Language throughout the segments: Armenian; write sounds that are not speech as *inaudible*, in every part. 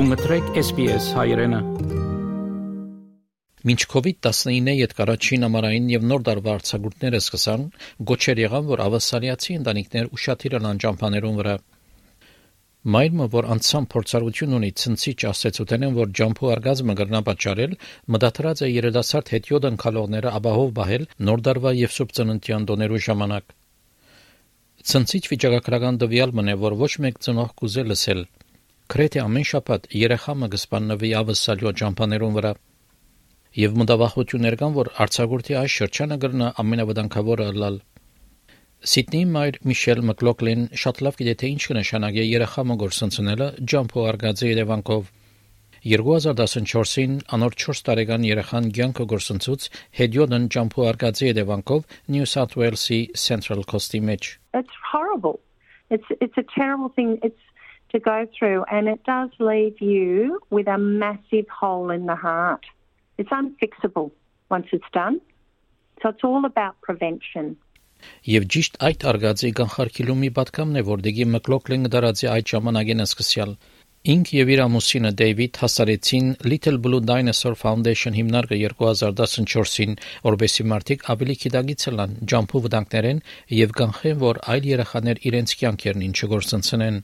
Դու մտրեք SPS հայրենը։ Մինչ COVID-19-ի յետկառաջին ամառային եւ նոր դարվա արձակուրդները սկսան, գոչեր եղան, որ ավասալիացի ընտանիքներ ուշադիր են ճամփաներուն վրա։ Մայրը, որ անցամ փորձառություն ունի ցնցիչ ասեցուտեն են, որ ջամփու արգազմը կրնա պատճառել, մտադրած է երիտասարդ հետիոտ ընկալողները ապահով բահել նոր դարվա եւ սուրբ ծննդյան դոներու ժամանակ։ Ցնցիչ վիճակագրական դվյալ մնե, որ ոչ մեկ ծնող կուզե լսել Գրեթե ամեն շաբաթ երեխամը կսպաննվի ավսալյո ճամփաներուն վրա։ Եվ մտավախություններ կան, որ արցագորտի այս շրջանը կրնա ամենավտանգավորը լալ։ Սիդնեի մայր Միշել Մկլոկլին շատ լավ գիտե թե ինչ կնշանակի երեխամը գործընծնելը ջամփո արգածի երևանքով։ 2014-ին անոր 4 տարեկան երեխան ցանկը գործընծուց հետյոդն ջամփո արգածի երևանքով New South Wales-ի Central Coast-ի մեջ։ It's horrible. It's it's a terrible thing. It's to go through, and it does leave you with a massive hole in the heart. It's unfixable once it's done. So it's all about prevention. Եվ ճիշտ այդ արգածի կանխարգելումի պատկամն է, որ դեպի մկլոկլին դարածի այդ ժամանակին սկսյալ Ինք եւ իր ամուսինը Դեյվիդ հասարեցին Little Blue Dinosaur Foundation հիմնարկը 2014-ին, որբեսի մարդիկ ավելի գիտակից լան ջամփու վտանգներեն եւ կանխեն, որ այլ երեխաներ իրենց կյանքերն ինչը գործընծնեն։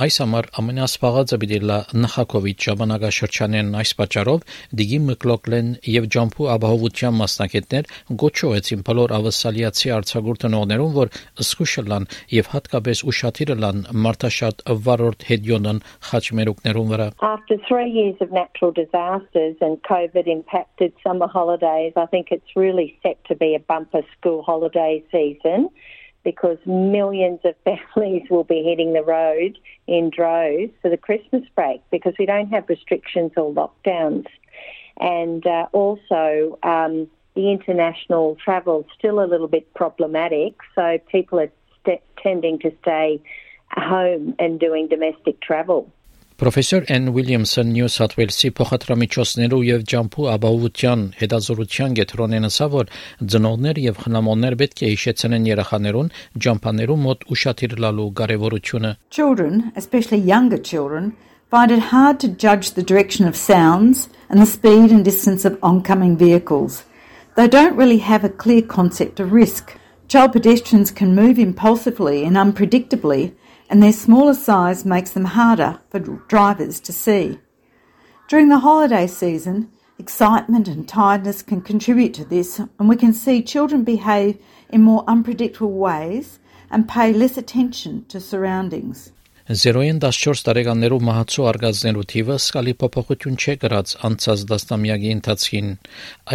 Այս համար ամենասպաղածը պիտի լա նախակովիդ ժամանակաշրջանեն այս պատճառով դիգի մկլոկլեն եւ ջամփու ապահովության մասնակիցներ գոչոեցին բոլոր ավասալիացի արձակուրդնողներուն, որ զսկուշը լան եւ հատկապես ուշադիրը լան մարտաշատ վարորդ հետյոնն խաչմերուկներուն վրա After 3 years of natural disasters and COVID impacted summer holidays, I think it's really set to be a bumper school holiday season. Because millions of *laughs* families will be hitting the road in droves for the Christmas break because we don't have restrictions or lockdowns. And uh, also, um, the international travel is still a little bit problematic, so people are st- tending to stay home and doing domestic travel. Պրոֆեսոր N. Williamson New South Wales-ի փոխադրամիջոցներու եւ ջամփու ապահովության հետազորության գետրոնեն ասավ, որ ծնողներ եւ խնամոններ պետք է հիշեցնեն երեխաներուն ջամփաներու մոտ ուշադիր լալու կարեւորությունը։ Children, especially younger children, find it hard to judge the direction of sounds and the speed and distance of oncoming vehicles. They don't really have a clear concept of risk. Child pedestrians can move impulsively and unpredictably and their smaller size makes them harder for drivers to see. During the holiday season, excitement and tiredness can contribute to this, and we can see children behave in more unpredictable ways and pay less attention to surroundings. 0-ին 14 տարեկաններու մահացու արգածներու թիվը սկալի փոփոխություն չէ գրած անցած դաստամյակի ընթացքին։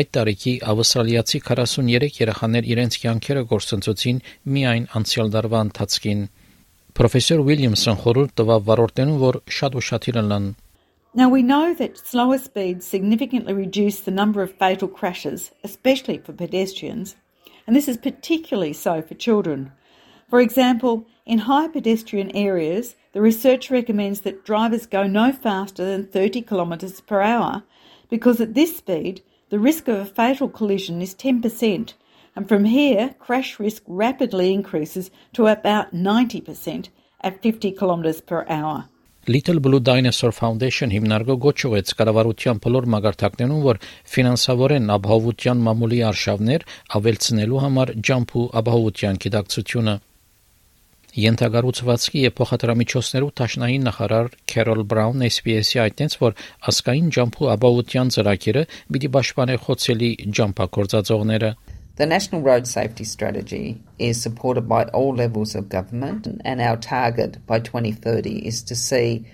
Այդ տարիքի ավստրալիացի 43 երեխաներ իրենց կյանքերը գործընծոցին միայն անցյալ դարվա ընթացքին։ Professor Williamson Now we know that slower speeds significantly reduce the number of fatal crashes, especially for pedestrians, and this is particularly so for children. For example, in high pedestrian areas, the research recommends that drivers go no faster than 30 kilometres per hour because at this speed, the risk of a fatal collision is 10%, and from here, crash risk rapidly increases to about 90% at 50 kilometers per hour. Little Blue Dinosaur Foundation հիմնարկը գոչուեց կառավարության բոլոր մագարտակներուն, որ ֆինանսավորեն ապահովության մամուլի արշավներ ավելցնելու համար ջամփու ապահովության գիտակցությունը։ Ենթագառուցվածքի եւ փոխադրամիջոցներու տաշնային նախարար Քերոլ Բրաուն SPS-ի այդտենց որ ասկային ջամփու ապահովության ծրագիրը պիտի պաշտպանի խոցելի ջամփակորձածողները The National Road Safety Strategy is supported by all levels of government, and our target by 2030 is to see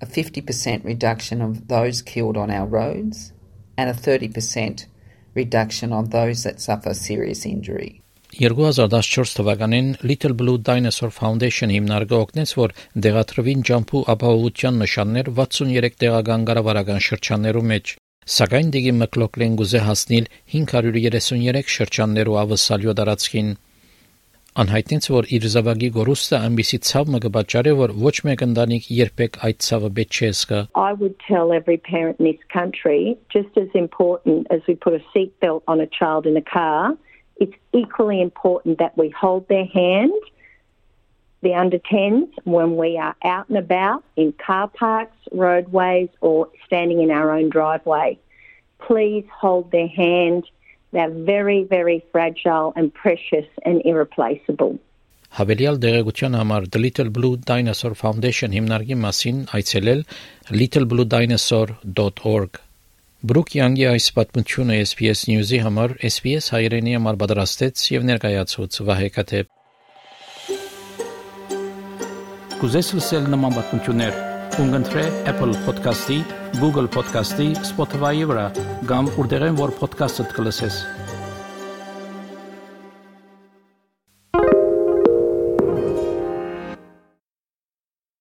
a 50% reduction of those killed on our roads and a 30% reduction of those that suffer serious injury. 2014 թվականին Little Blue Dinosaur Foundation հիմնարկը օգնեց, որ դեղատրվին ջամփու ապահովության նշաններ 63 տեղական կառավարական շրջաններու մեջ։ Սակայն դիգի մկլոկլեն գուզե հասնել 533 շրջաններու ավսալյո դարածքին։ Անհայտնեց, որ իր զավակի գորուստը այնպիսի ցավ մը կբաճարի, որ ոչ մեկ ընտանիք երբեք այդ ցավը չէ զգա։ I would tell every parent in this country, just as important as we put a seatbelt on a child in a car, it's equally important that we hold their hand the under 10s when we are out and about in car parks, roadways, or standing in our own driveway. Please hold their hand. They're very, very fragile and precious and irreplaceable. Հավելյալ դերակցության համար The Little Blue Dinosaur Foundation հիմնարկի մասին այցելել littlebluedinosaur.org Բրուք Յանգի այս պատմությունը SPS News-ի համար SPS հայրենի համար պատրաստեց եւ ներկայացուց Վահե Կաթեփ Կուզես լսել նման պատմություններ կընտրե Apple Podcast-ի, Google Podcast-ի, Spotify-ի վրա, կամ որտեղեն որ podcast-ը դուք լսես